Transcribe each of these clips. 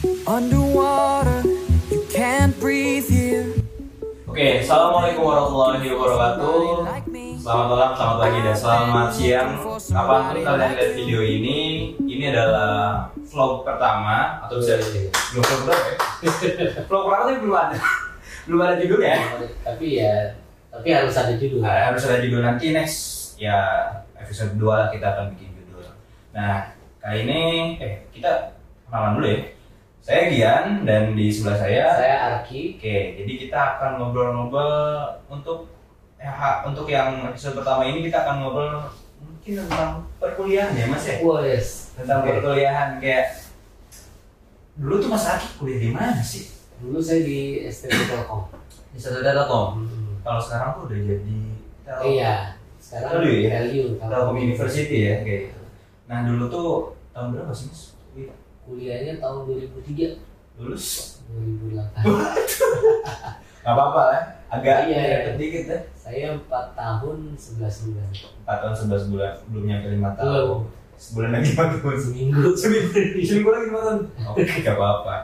Underwater, you can't breathe here. Oke, assalamualaikum warahmatullahi wabarakatuh. Selamat malam, selamat pagi, dan selamat siang. Kapan pun kalian lihat video ini, ini adalah vlog pertama atau bisa belum vlog berapa ya? vlog pertama tapi belum ada, belum ada judul ya. tapi ya tapi harus ada judul Nah, harus ada judul nanti next ya episode 2 lah kita akan bikin judul. Nah, kali ini eh kita kenalan dulu ya. Saya Gian dan di sebelah saya saya Arki Oke, jadi kita akan ngobrol-ngobrol untuk ya, untuk yang episode pertama ini kita akan ngobrol mungkin tentang perkuliahan ya Mas ya. Wes Tentang Oke. perkuliahan kayak dulu tuh Mas Aki kuliah di mana sih? dulu saya di STB Telkom Di Satu Telkom. Hmm. Kalau sekarang tuh udah jadi Telkom. iya sekarang Dulu ya? LU Telkom University ya kayak. Nah dulu tuh tahun berapa sih Mas? Kuliah? kuliahnya tahun 2003 Lulus? 2008 Gak apa-apa lah. Agak Iya, iya. deket dikit ya. saya 4 tahun 11 bulan 4 tahun 11 bulan belum nyampe 5 Belum. tahun. Sebulan lagi 4 tahun. seminggu seminggu seminggu lagi lima tahun oke gak apa-apa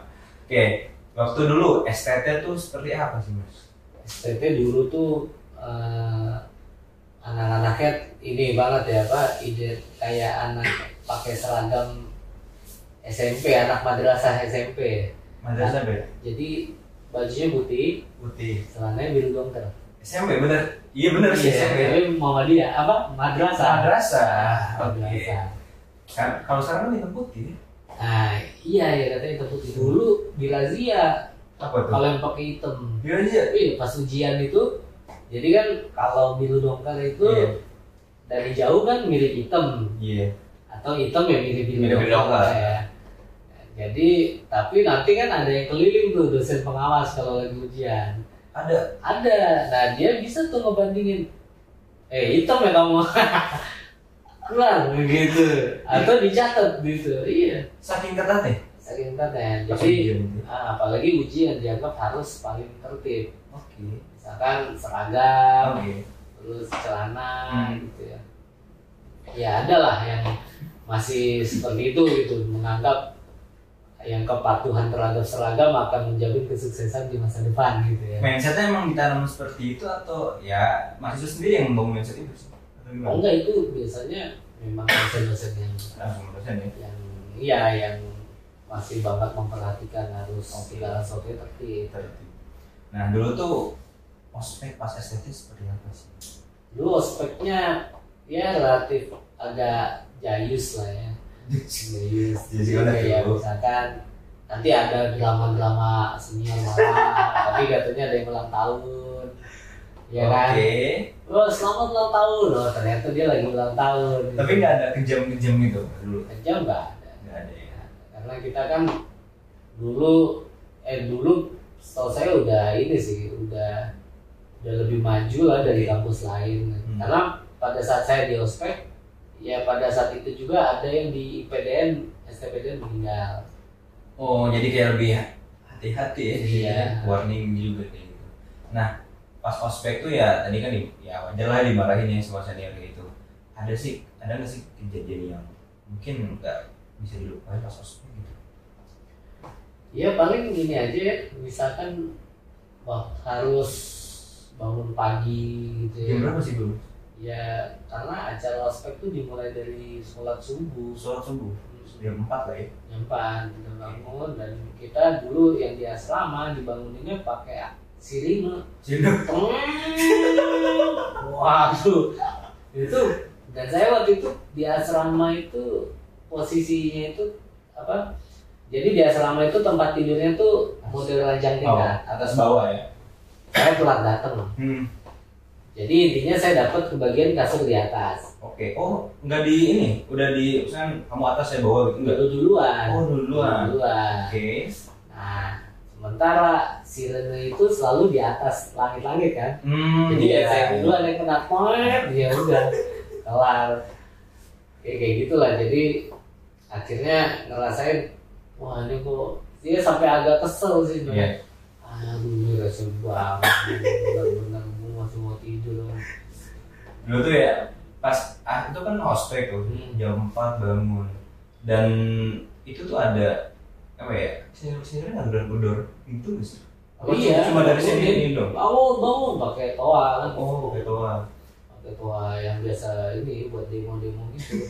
oke waktu dulu STT tuh seperti apa sih mas STT dulu tuh eh, anak-anaknya ini banget ya pak ide kayak anak pakai seragam SMP anak madrasah SMP madrasah beda jadi bajunya putih. Putih. Celananya biru dongker SMP bener. Iya bener sih SMP tapi Muhammadiyah apa? Madrasah. Madrasah. Oke. madrasah. Kan kalau sekarang kan hitam putih nah iya ya katanya hitam putih. Dulu di razia. Apa tuh? Kalau yang pakai hitam. Iya aja tapi pas ujian itu. Jadi kan kalau biru dongker itu Iya. dari jauh kan mirip hitam. Iya. Atau hitam ya mirip biru Mirip biru dongker. ya. Jadi tapi nanti kan ada yang keliling tuh dosen pengawas kalau lagi ujian. ada Ada. Nah dia bisa tuh ngebandingin. Eh hitam ya kamu. Keluar begitu. Atau dicatat gitu. Iya. saking ketat ya Saking ketatnya. Pas Jadi ah, apalagi ujian dianggap harus paling tertib. oke Misalkan seragam, oke terus celana Hmm. gitu ya. Ya ada lah yang masih seperti itu gitu menganggap yang kepatuhan terhadap seragam akan menjamin kesuksesan di masa depan gitu ya. mindsetnya emang ditanam seperti itu atau ya mahasiswa sendiri yang membangun mindset itu atau Oh, enggak itu biasanya memang dosen-dosen yang langsung dosen ya yang iya yang masih banget memperhatikan harus Oke. segala sesuatu tertib. Nah dulu tuh ospek pas STT seperti apa sih? Dulu ospeknya ya relatif agak jayus lah ya. Jayus. Jadi gimana kayak tuh? misalkan nanti ada drama-drama senior marah, tapi katanya ada yang ulang tahun. Ya kan? Oke. Oh, selamat ulang tahun. Oh, ternyata dia lagi ulang tahun. Tapi nggak ada kejam-kejam gitu dulu. Kejam nggak ada. Nggak ada ya. Karena kita kan dulu eh dulu setahu saya udah ini sih, udah udah lebih maju lah dari kampus lain. Hmm. Karena pada saat saya di ospek, ya pada saat itu juga ada yang di IPDN, STPDN meninggal. Oh jadi kayak lebih hati-hati ya. Iya. Warning juga kayak gitu. Nah pas ospek tuh ya tadi kan ya wajar lah dimarahin ya sama senior gitu. Ada sih ada nggak sih kejadian yang mungkin nggak bisa dilupain pas ospek gitu? Ya paling ini aja ya, misalkan wah harus bangun pagi gitu ya. Jam berapa sih dulu? Ya karena acara ospek tuh dimulai dari sholat subuh. Sholat subuh. Jam 4 lah ya. nyempan kita bangun dan kita dulu yang di asrama dibanguninnya pakai sirine Cina. waduh itu dan saya waktu itu di asrama itu posisinya itu apa jadi di asrama itu tempat tidurnya tuh model ranjang Oh, tingkat atas bawah ya. saya telat datang Hmm. Jadi intinya saya dapat kebagian kasur di atas Oke, oh nggak di ini, udah di misalkan kamu atas saya bawah gitu enggak? dulu duluan Oh duluan. duluan Oke. Nah, sementara sirene itu selalu di atas langit-langit kan. Hmm, Jadi ya iya. saya duluan yang kena poet, ya udah kelar. Kayak kayak gitulah. Jadi akhirnya ngerasain wah ini kok dia sampai agak kesel sih. Iya. Aduh, ini rasa banget. Benar-benar masih mau tidur. Dulu tuh ya pas ah, itu kan ospek tuh Hmm. jam 4 bangun. Dan itu tuh ada apa ya senior seniornya nggak gedor pintu nggak sih? Oh iya, cuma dari sini? ini dong bangun bangun pakai toa kan. Oh gitu ah. pakai toa yang biasa ini buat demo demo gitu.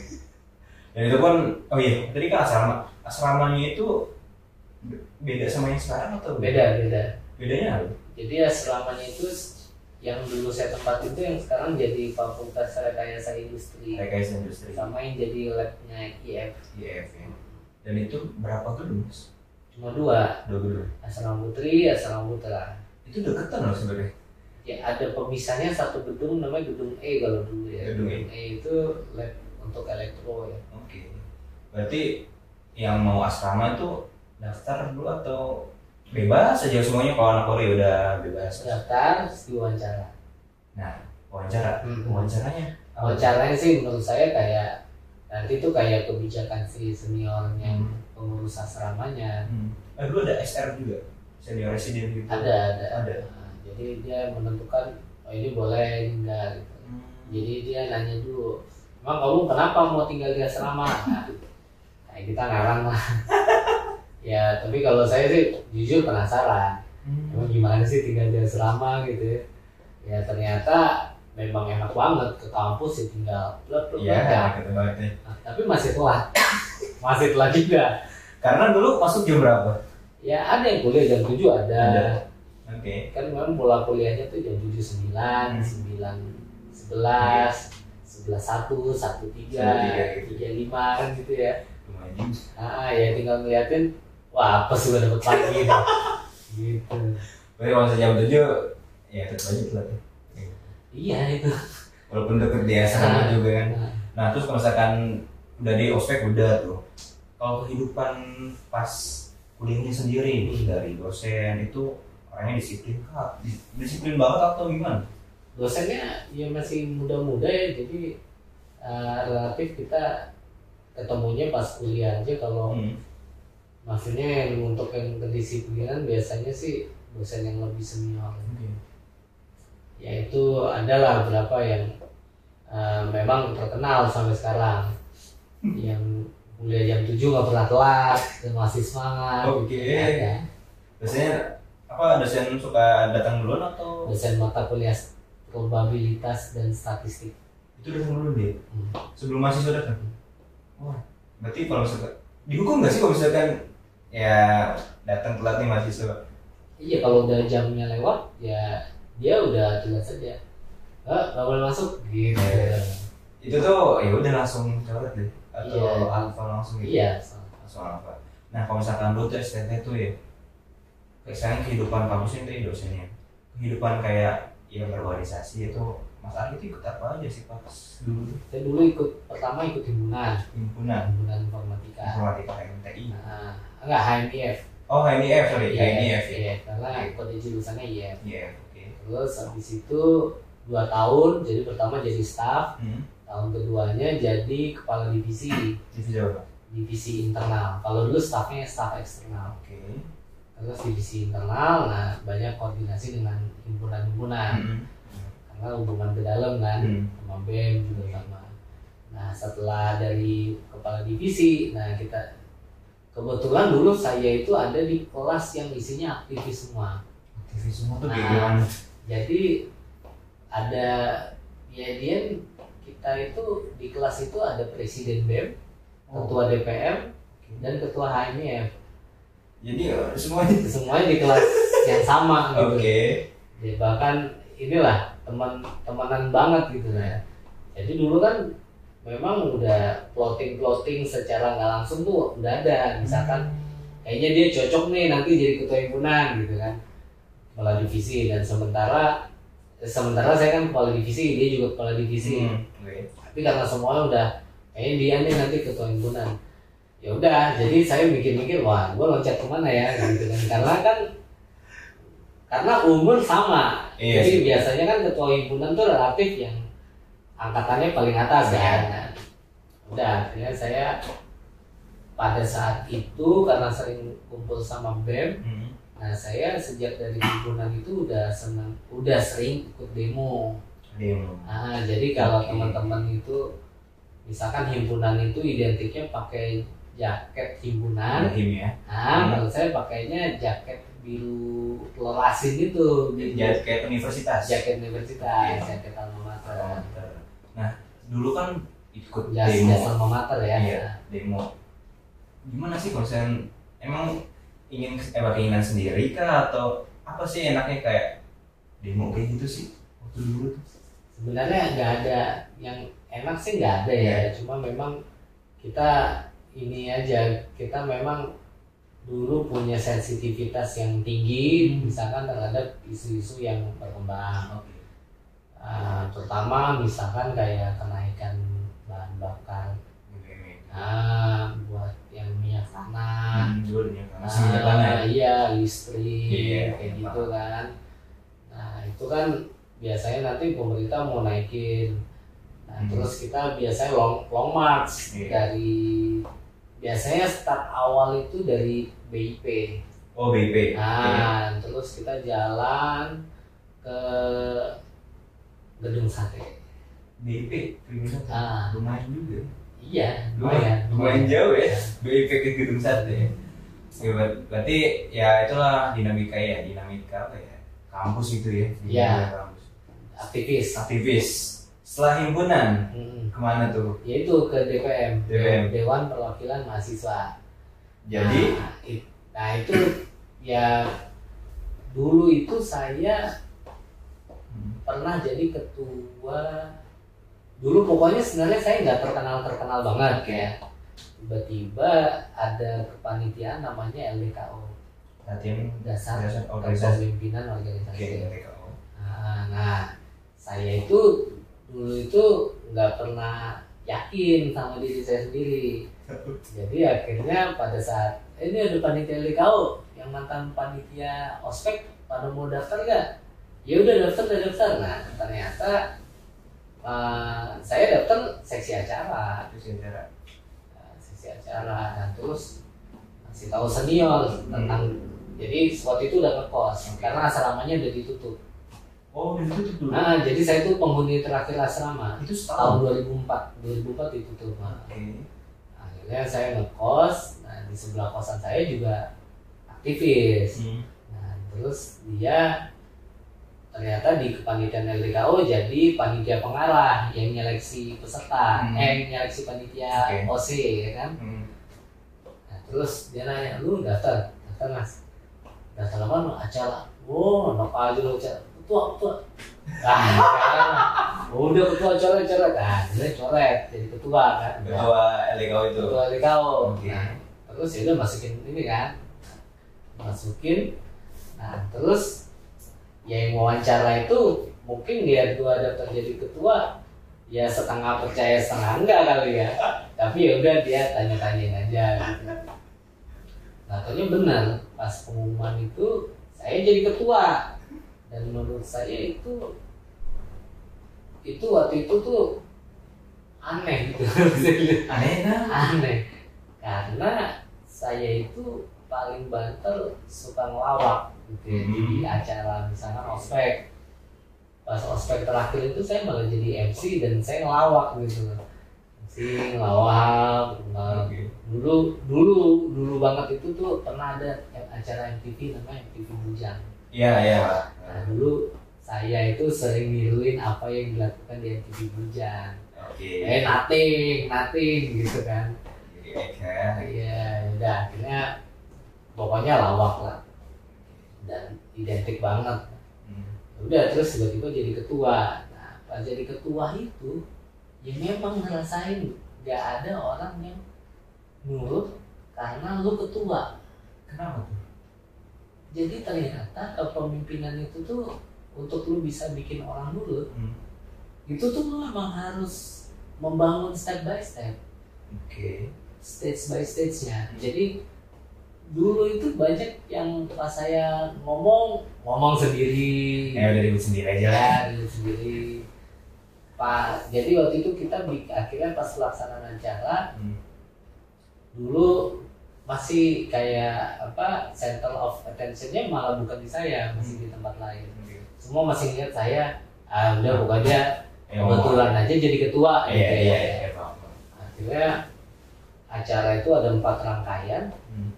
Dan itu pun oh iya tadi kan asrama asramanya itu be- beda sama yang sekarang atau beda? Beda bedanya apa? Jadi asramanya itu yang dulu saya tempat itu yang sekarang jadi fakultas rekayasa industri. Rekayasa industri. Sama yang jadi labnya IF IF ya. Dan itu berapa gedung? Mas cuma dua. Dua gedung. Asrama putri asrama putra. Itu deketan loh sebenarnya. Ya ada pemisahnya satu gedung namanya gedung E kalau dulu ya. Gedung E. E itu lab untuk elektro ya. Oke. Berarti yang mau asrama itu daftar dulu atau bebas aja semuanya kalau anak Korea udah bebas. Daftar terus diwawancara. Nah wawancara. Hmm. wawancaranya? Wawancaranya sih menurut saya kayak nanti tuh kayak kebijakan si seniornya Hmm. pengurus asramanya. Hmm. Eh, dulu ada SR juga? Senior resident gitu? Ada ada. Ada. Nah, jadi dia menentukan oh ini boleh enggak gitu. Hmm. jadi dia nanya dulu emang kamu kenapa mau tinggal di asrama? Nah, nah, kita ngarang lah ya tapi kalau saya sih jujur penasaran Hmm. emang gimana sih tinggal di asrama gitu ya ya ternyata memang enak banget ke kampus ya tinggal plek plek Iya, gitu banget ya. Nah, tapi masih telat masih telat juga Karena dulu masuk jam berapa? ya ada yang kuliah jam 7 ada, Ada. Oke. kan memang pola kuliahnya tuh jam 7 Hmm. 9 9 11 11 1 1 3 3 5 kan gitu ya Lumayan. ah ya tinggal ngeliatin wah apa sudah dapat pagi nih gitu Berarti kalau misalnya jam tujuh, ya tetap aja telat. ya. iya itu Walaupun deket di asrama juga kan. Nah, Nah terus kalau misalkan udah di ospek udah tuh. Kalau kehidupan pas kuliahnya sendiri nih dari dosen itu orangnya disiplin kak, Dis- disiplin banget atau gimana? dosennya ya masih muda-muda ya jadi eh, relatif kita ketemunya pas kuliah aja kalau Hmm. Maksudnya yang untuk yang kedisiplinan biasanya sih dosen yang lebih senior yaitu adalah beberapa yang eh, memang terkenal sampai sekarang yang kuliah jam 7 nggak pernah telat dan masih semangat Oke. Ada. Biasanya apa dosen suka datang duluan atau dosen mata kuliah probabilitas dan statistik itu datang dulu dia Hmm. sebelum mahasiswa datang? Wah, berarti kalau misalkan dihukum nggak sih kalau misalkan ya datang telat nih mahasiswa? iya kalau udah jamnya lewat ya dia udah jelas saja eh nggak boleh masuk gitu Iya. Itu tuh ya udah langsung coret deh atau Iya. alfa langsung gitu? iya langsung alfa. Nah kalau misalkan lu tuh STT tuh ya, sekarang kehidupan kampus ini tadi dosennya, kehidupan kayak ya berorganisasi itu Mas Ari itu ikut apa aja sih pas dulu saya dulu ikut pertama ikut himpunan himpunan himpunan informatika informatika MTI. nah, enggak HMIF Oh HNIF sorry Iya, HNIF ya. iya, karena kode jurusannya IF Iya oke. terus habis itu dua tahun jadi pertama jadi staff Hmm. tahun keduanya jadi kepala divisi Divisi apa? divisi internal kalau dulu staffnya staff eksternal Oke. terus divisi internal nah banyak koordinasi dengan himpunan-himpunan Hmm. karena hubungan ke dalam kan Hmm. sama BEM juga sama nah setelah dari kepala divisi nah kita kebetulan dulu saya itu ada di kelas yang isinya aktivis semua Aktivis semua tuh Nah. gimana? jadi ada ya dia kita itu di kelas itu ada presiden BEM Oh. ketua DPR dan ketua HMIF Jadi ya, semuanya. semuanya di kelas yang sama gitu Oke. ya, bahkan inilah teman temanan banget gitu ya jadi dulu kan memang udah plotting plotting secara nggak langsung tuh udah ada. Misalkan kayaknya dia cocok nih nanti jadi ketua himpunan gitu kan. Kepala divisi dan sementara sementara saya kan kepala divisi dia juga kepala divisi. Hmm. Tapi karena semuanya udah kayaknya dia nih nanti ketua himpunan. Ya udah jadi saya mikir-mikir wah gue loncat ke mana ya? Gitu kan. Karena kan karena umur sama. Iya jadi sih. biasanya kan ketua himpunan tuh relatif yang angkatannya paling atas Iya. kan Nah, udah akhirnya saya pada saat itu karena sering kumpul sama BEM Hmm. nah saya sejak dari himpunan itu udah senang udah sering ikut demo Demo. Ah, jadi kalau Oke. teman-teman itu misalkan himpunan itu identiknya pakai jaket himpunan Him ya. nah Hmm. kalau saya pakainya jaket biru telur asin itu Jaket universitas. jaket universitas Iya. jaket alma mater Nah, dulu kan ikut jas demo. jas alma mater ya Iya, demo. Gimana sih konsen? Emang ingin emang keinginan sendiri kah atau apa sih enaknya kayak demo kayak gitu sih waktu dulu tuh? sebenarnya nggak ada yang enak sih nggak ada ya cuma memang kita ini aja kita memang dulu punya sensitivitas yang tinggi Hmm. misalkan terhadap isu-isu yang berkembang Oke. Ah, terutama misalkan kayak kenaikan bahan bakar ah buat yang minyak tanah Ah, ya? iya listrik Iya, kayak iya, gitu kan nah itu kan biasanya nanti pemerintah mau naikin nah Hmm. terus kita biasanya long long march Iya. dari biasanya start awal itu dari BIP Oh BIP. nah terus kita jalan ke gedung sate BIP kriminal. Ah. Lumayan juga. iya Lumayan, lumayan jauh ya. BIP ke gedung sate. Ya, ber- berarti ya itulah dinamika ya, dinamika apa ya? Kampus itu ya. Iya. Kampus. aktivis Aktivis. Setelah himpunan Hmm. ke mana tuh? yaitu ke DPM, DPM. Dewan Perwakilan Mahasiswa Jadi nah, it- nah itu ya dulu itu saya. Pernah jadi ketua. Dulu pokoknya sebenarnya saya nggak terkenal terkenal banget ya tiba-tiba ada kepanitiaan namanya LDKO latihan dasar kepemimpinan organisasi. LDKO. nah, nah saya itu dulu itu nggak pernah yakin sama diri saya sendiri. Jadi akhirnya pada saat "Eh, ini ada panitia LDKO yang mantan panitia ospek pada mau daftar nggak ya udah daftar udah daftar nah ternyata eh, saya daftar seksi acara Itu sih cara. Nah, seksi acara nah terus kasih tahu senior tentang jadi waktu itu udah ngekos karena asramanya udah ditutup Oh, udah ditutup dulu. nah jadi saya itu penghuni terakhir asrama itu tahun setahun. 2004 2004 ditutup nah, Oke. akhirnya saya ngekos nah di sebelah kosan saya juga aktivis Hmm. nah terus dia ternyata di kepanitiaan LDKO jadi panitia pengarah yang nyeleksi peserta Hmm. eh nyeleksi panitia Oke. OC ya kan? Hmm. nah, terus dia nanya lu daftar? Daftar mas. Daftar apa? Acara? Oh enak aja lu acara. Ketua ketua. Ah sekarang udah ketua coret coret. Nah dia coret jadi ketua kan? Ketua LDKO itu. ketua LDKO Oke. nah terus ya udah masukin ini kan? Masukin. Nah terus ya yang wawancara itu mungkin lihat gua daftar jadi ketua ya setengah percaya setengah enggak kali ya. Tapi ya udah dia tanya-tanyain aja gitu. Nah ternyata benar pas pengumuman itu saya jadi ketua. Dan menurut saya itu itu waktu itu tuh aneh gitu. Aneh nah. aneh. Karena saya itu paling banter suka ngelawak gitu ya, Hmm. di acara misalkan ospek pas ospek terakhir itu saya malah jadi MC dan saya ngelawak gitu MC ngelawak ngelawak. Oke. dulu dulu dulu banget itu tuh pernah ada acara MTV namanya MTV Bujang Iya, iya. nah dulu saya itu sering niruin apa yang dilakukan di MTV Bujang Oke. eh nothing nothing gitu kan Jadi Eka. Iya, udah akhirnya pokoknya lawak lah dan identik banget. Hmm. Udah terus tiba-tiba jadi ketua. Nah, pas jadi ketua itu ya memang ngerasain nggak ada orang yang nurut karena lu ketua. Kenapa tuh? Jadi ternyata kepemimpinan itu tuh untuk lu bisa bikin orang nurut Hmm. itu tuh lu memang harus membangun step by step. Oke. stage by stage-nya. Jadi dulu itu banyak yang pas saya ngomong ngomong sendiri, Ya udah ribut sendiri aja ya diri sendiri. Pak, jadi waktu itu kita akhirnya pas pelaksanaan acara Hmm. dulu masih kayak apa center of attention-nya malah bukan di saya, masih di tempat lain. Oke. Semua masih ingat saya, ah udah pokoknya Ya, kebetulan aja jadi ketua. Iya, gitu iya, ya. iya. paham, paham. akhirnya acara itu ada empat rangkaian Hmm.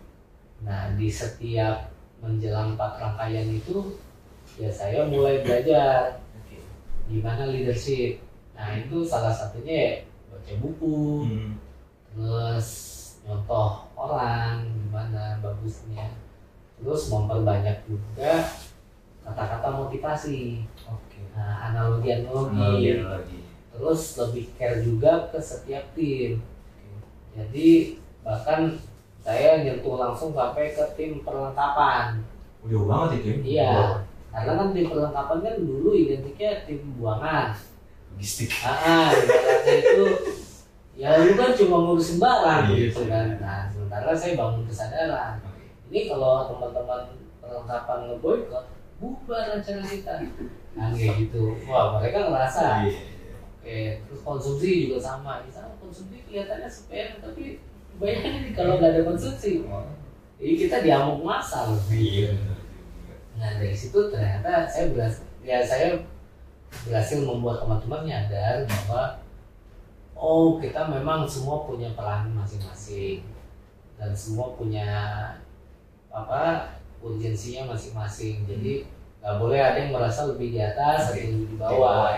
Nah di setiap menjelang empat rangkaian itu ya saya mulai belajar. Gimana leadership? Nah itu salah satunya ya baca buku Hmm. terus nyontoh orang gimana bagusnya. Terus memperbanyak juga kata-kata motivasi. Oke. nah analogi analogi. Analogi analogi. terus lebih care juga ke setiap tim. Jadi bahkan saya nyentuh langsung sampai ke tim perlengkapan. Udah banget itu ya? iya. Karena kan tim perlengkapan kan dulu identiknya tim buangan Logistik. ah ibaratnya itu ya lu kan cuma ngurusin barang Iya, gitu iya. kan. Nah sementara saya bangun kesadaran. Ini kalau teman-teman perlengkapan ngeboikot bubar acara kita. Nah kayak gitu. Wah mereka ngerasa Iya. oke terus konsumsi juga sama. Misalnya konsumsi kelihatannya sepele tapi bayangin nih kalau nggak ada konsumsi. Jadi kita diamuk masal Iya. nah dari situ ternyata saya berhasil ya saya berhasil membuat teman-teman nyadar bahwa oh kita memang semua punya peran masing-masing. Dan semua punya apa urgensinya masing-masing. Jadi nggak boleh ada yang merasa lebih di atas atau lebih di bawah.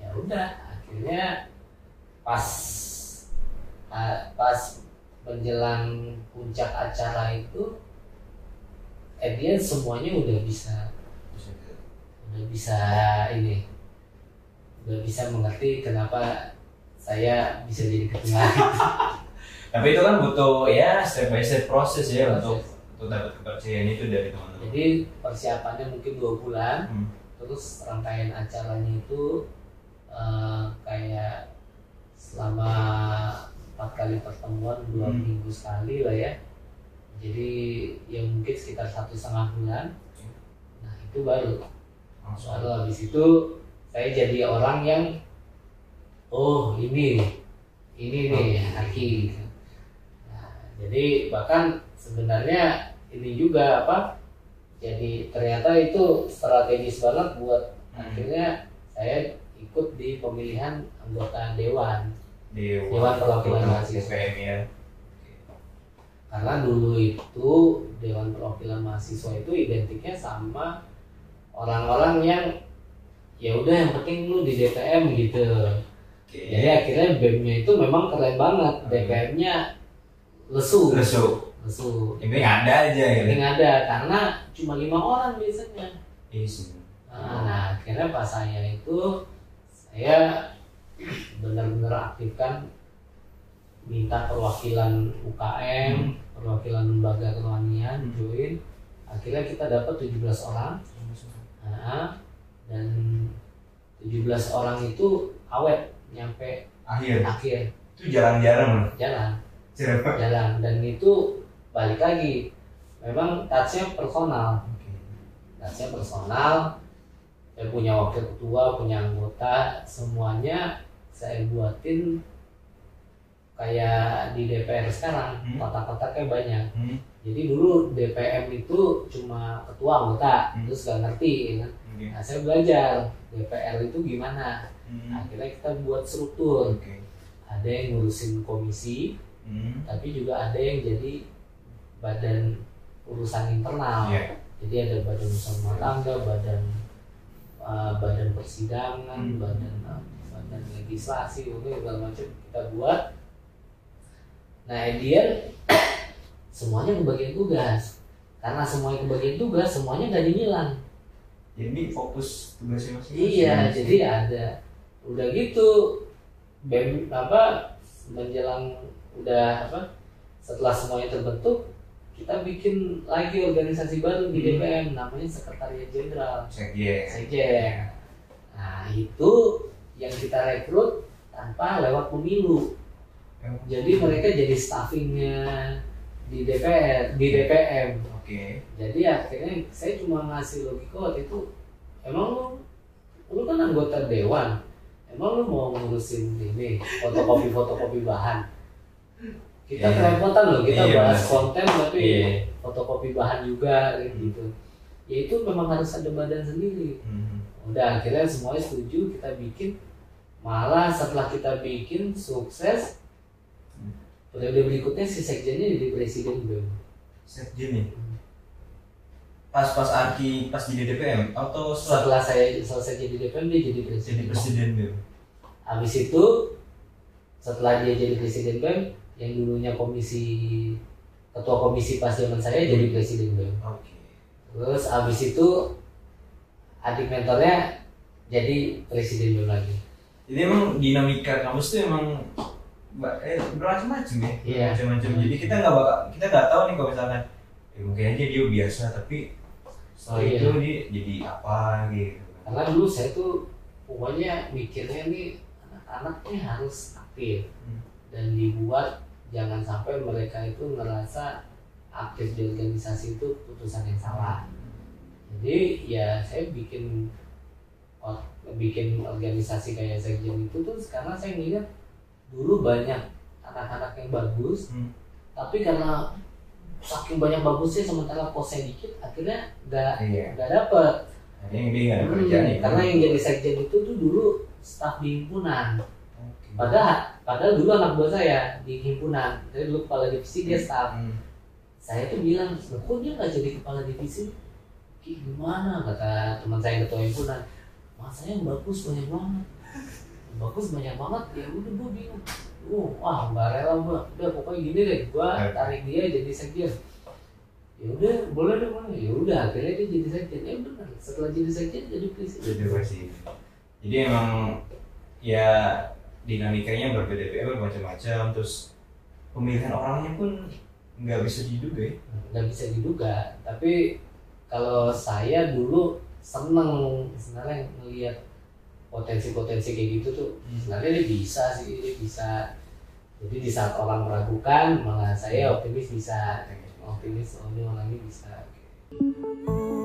Ya udah akhirnya pas pas menjelang puncak acara itu at the end semuanya udah bisa udah bisa ini udah bisa mengerti kenapa saya bisa jadi ketua Tapi itu kan butuh ya step by step proses ya Proses. untuk untuk dapat kepercayaan itu dari teman-teman. jadi persiapannya mungkin dua bulan Hmm. terus rangkaian acaranya itu eh, kayak selama empat kali pertemuan dua Hmm. minggu sekali lah ya. Jadi ya mungkin sekitar satu setengah bulan. Nah itu baru. Langsung. lalu habis itu saya jadi orang yang oh ini ini nih Aki nah, jadi bahkan sebenarnya ini juga apa jadi ternyata itu strategis banget buat Hmm. akhirnya saya ikut di pemilihan anggota dewan Dewan, Dewan Perwakilan Mahasiswa. DPM ya. karena dulu itu dewan perwakilan mahasiswa itu identiknya sama orang-orang yang ya udah yang penting lu di DPM gitu Oke. jadi akhirnya BEM-nya itu memang keren banget Hmm. DPM-nya lesu Lesu. lesu Ini ada aja ya. yang ada karena cuma lima orang biasanya Iya sih. nah, nah, akhirnya pas saya itu saya benar-benar aktifkan minta perwakilan UKM Hmm. perwakilan lembaga kerohanian Hmm. join. Akhirnya kita dapat 17 orang. Nah, dan 17 orang itu awet nyampe Akhir. akhir. Itu jarang-jarang jalan. Siapa? jalan. Dan itu balik lagi memang touchnya personal. Touchnya personal. Saya punya wakil ketua punya anggota semuanya saya buatin kayak di DPR sekarang Hmm. kotak-kotaknya banyak Hmm. jadi dulu DPM itu cuma ketua anggota Hmm. terus gak ngerti ya kan Oke. nah saya belajar DPR itu gimana Hmm. akhirnya kita buat struktur Oke. ada yang ngurusin komisi Hmm. tapi juga ada yang jadi badan urusan internal Iya. jadi ada badan urusan rumah tangga badan uh, badan persidangan Hmm. badan uh, badan legislasi itu segala macam kita buat nah dia semuanya kebagian tugas karena semuanya kebagian tugas semuanya gak dinyilang Jadi fokus tugasnya masing-masing. iya jadi ada udah gitu BEM apa menjelang udah apa setelah semuanya terbentuk kita bikin lagi organisasi baru di Hmm. DPM namanya Sekretariat Jenderal Sekjen. Sekjen nah itu yang kita rekrut tanpa lewat pemilu jadi mereka jadi staffingnya di DPR di DPM Oke. jadi akhirnya saya cuma ngasih logika waktu itu emang lu lu kan anggota dewan emang lu mau ngurusin ini fotokopi fotokopi bahan kita Iya. kerepotan loh kita Iya, bahas konten tapi Iya. fotokopi bahan juga gitu ya itu memang harus ada badan sendiri Hmm. Udah akhirnya semuanya setuju kita bikin. Malah setelah kita bikin sukses periode berikutnya si sekjennya jadi presiden BEM sekjen nih pas pas Arki pas jadi DPM atau setelah? Setelah saya selesai jadi DPM dia jadi presiden. Jadi presiden BEM habis itu setelah dia jadi presiden BEM yang dulunya komisi ketua komisi pas zaman saya jadi presiden BEM oke. Terus habis itu adik mentornya jadi presiden BEM lagi jadi emang dinamika kampus tuh emang eh, bermacam-macam ya Iya. macam-macam jadi kita nggak bakal kita nggak tahu nih kalau misalkan ya mungkin aja dia biasa tapi setelah Iya. itu dia jadi apa gitu karena dulu saya tuh pokoknya mikirnya nih anak-anak nih harus aktif Hmm. dan dibuat jangan sampai mereka itu ngerasa aktif di organisasi itu putusan yang salah jadi ya saya bikin bikin organisasi kayak sekjen itu tuh karena saya ngeliat dulu banyak anak-anak yang bagus Hmm. tapi karena saking banyak bagusnya sementara posnya dikit akhirnya nggak iya nggak dapet ada Hmm, kerjaan ya karena yang jadi sekjen itu tuh dulu staf di himpunan. Oke. Padahal padahal dulu anak buah saya di himpunan. Saya dulu kepala divisi dia staf. Hmm. Saya tuh bilang, "Loh, kok dia nggak jadi kepala divisi? Ki, gimana? Kata teman saya ketua himpunan. Masanya yang bagus banyak banget. Yang bagus banyak banget. Ya udah gue bingung. Oh, wah nggak rela gua. Udah pokoknya gini deh, gua Oke. tarik dia jadi sekjen. Ya udah, boleh deh, boleh. Ya udah, akhirnya dia jadi sekjen. Ya benar. Setelah jadi sekjen jadi presiden. jadi presiden jadi emang ya dinamikanya berbeda-beda bermacam-macam terus pemilihan orangnya pun nggak bisa diduga ya nggak bisa diduga tapi kalau saya dulu seneng sebenarnya ngelihat potensi-potensi kayak gitu tuh Hmm. sebenarnya dia bisa sih dia bisa. Jadi di saat orang meragukan malah saya optimis bisa. Optimis oh ini orangnya bisa. And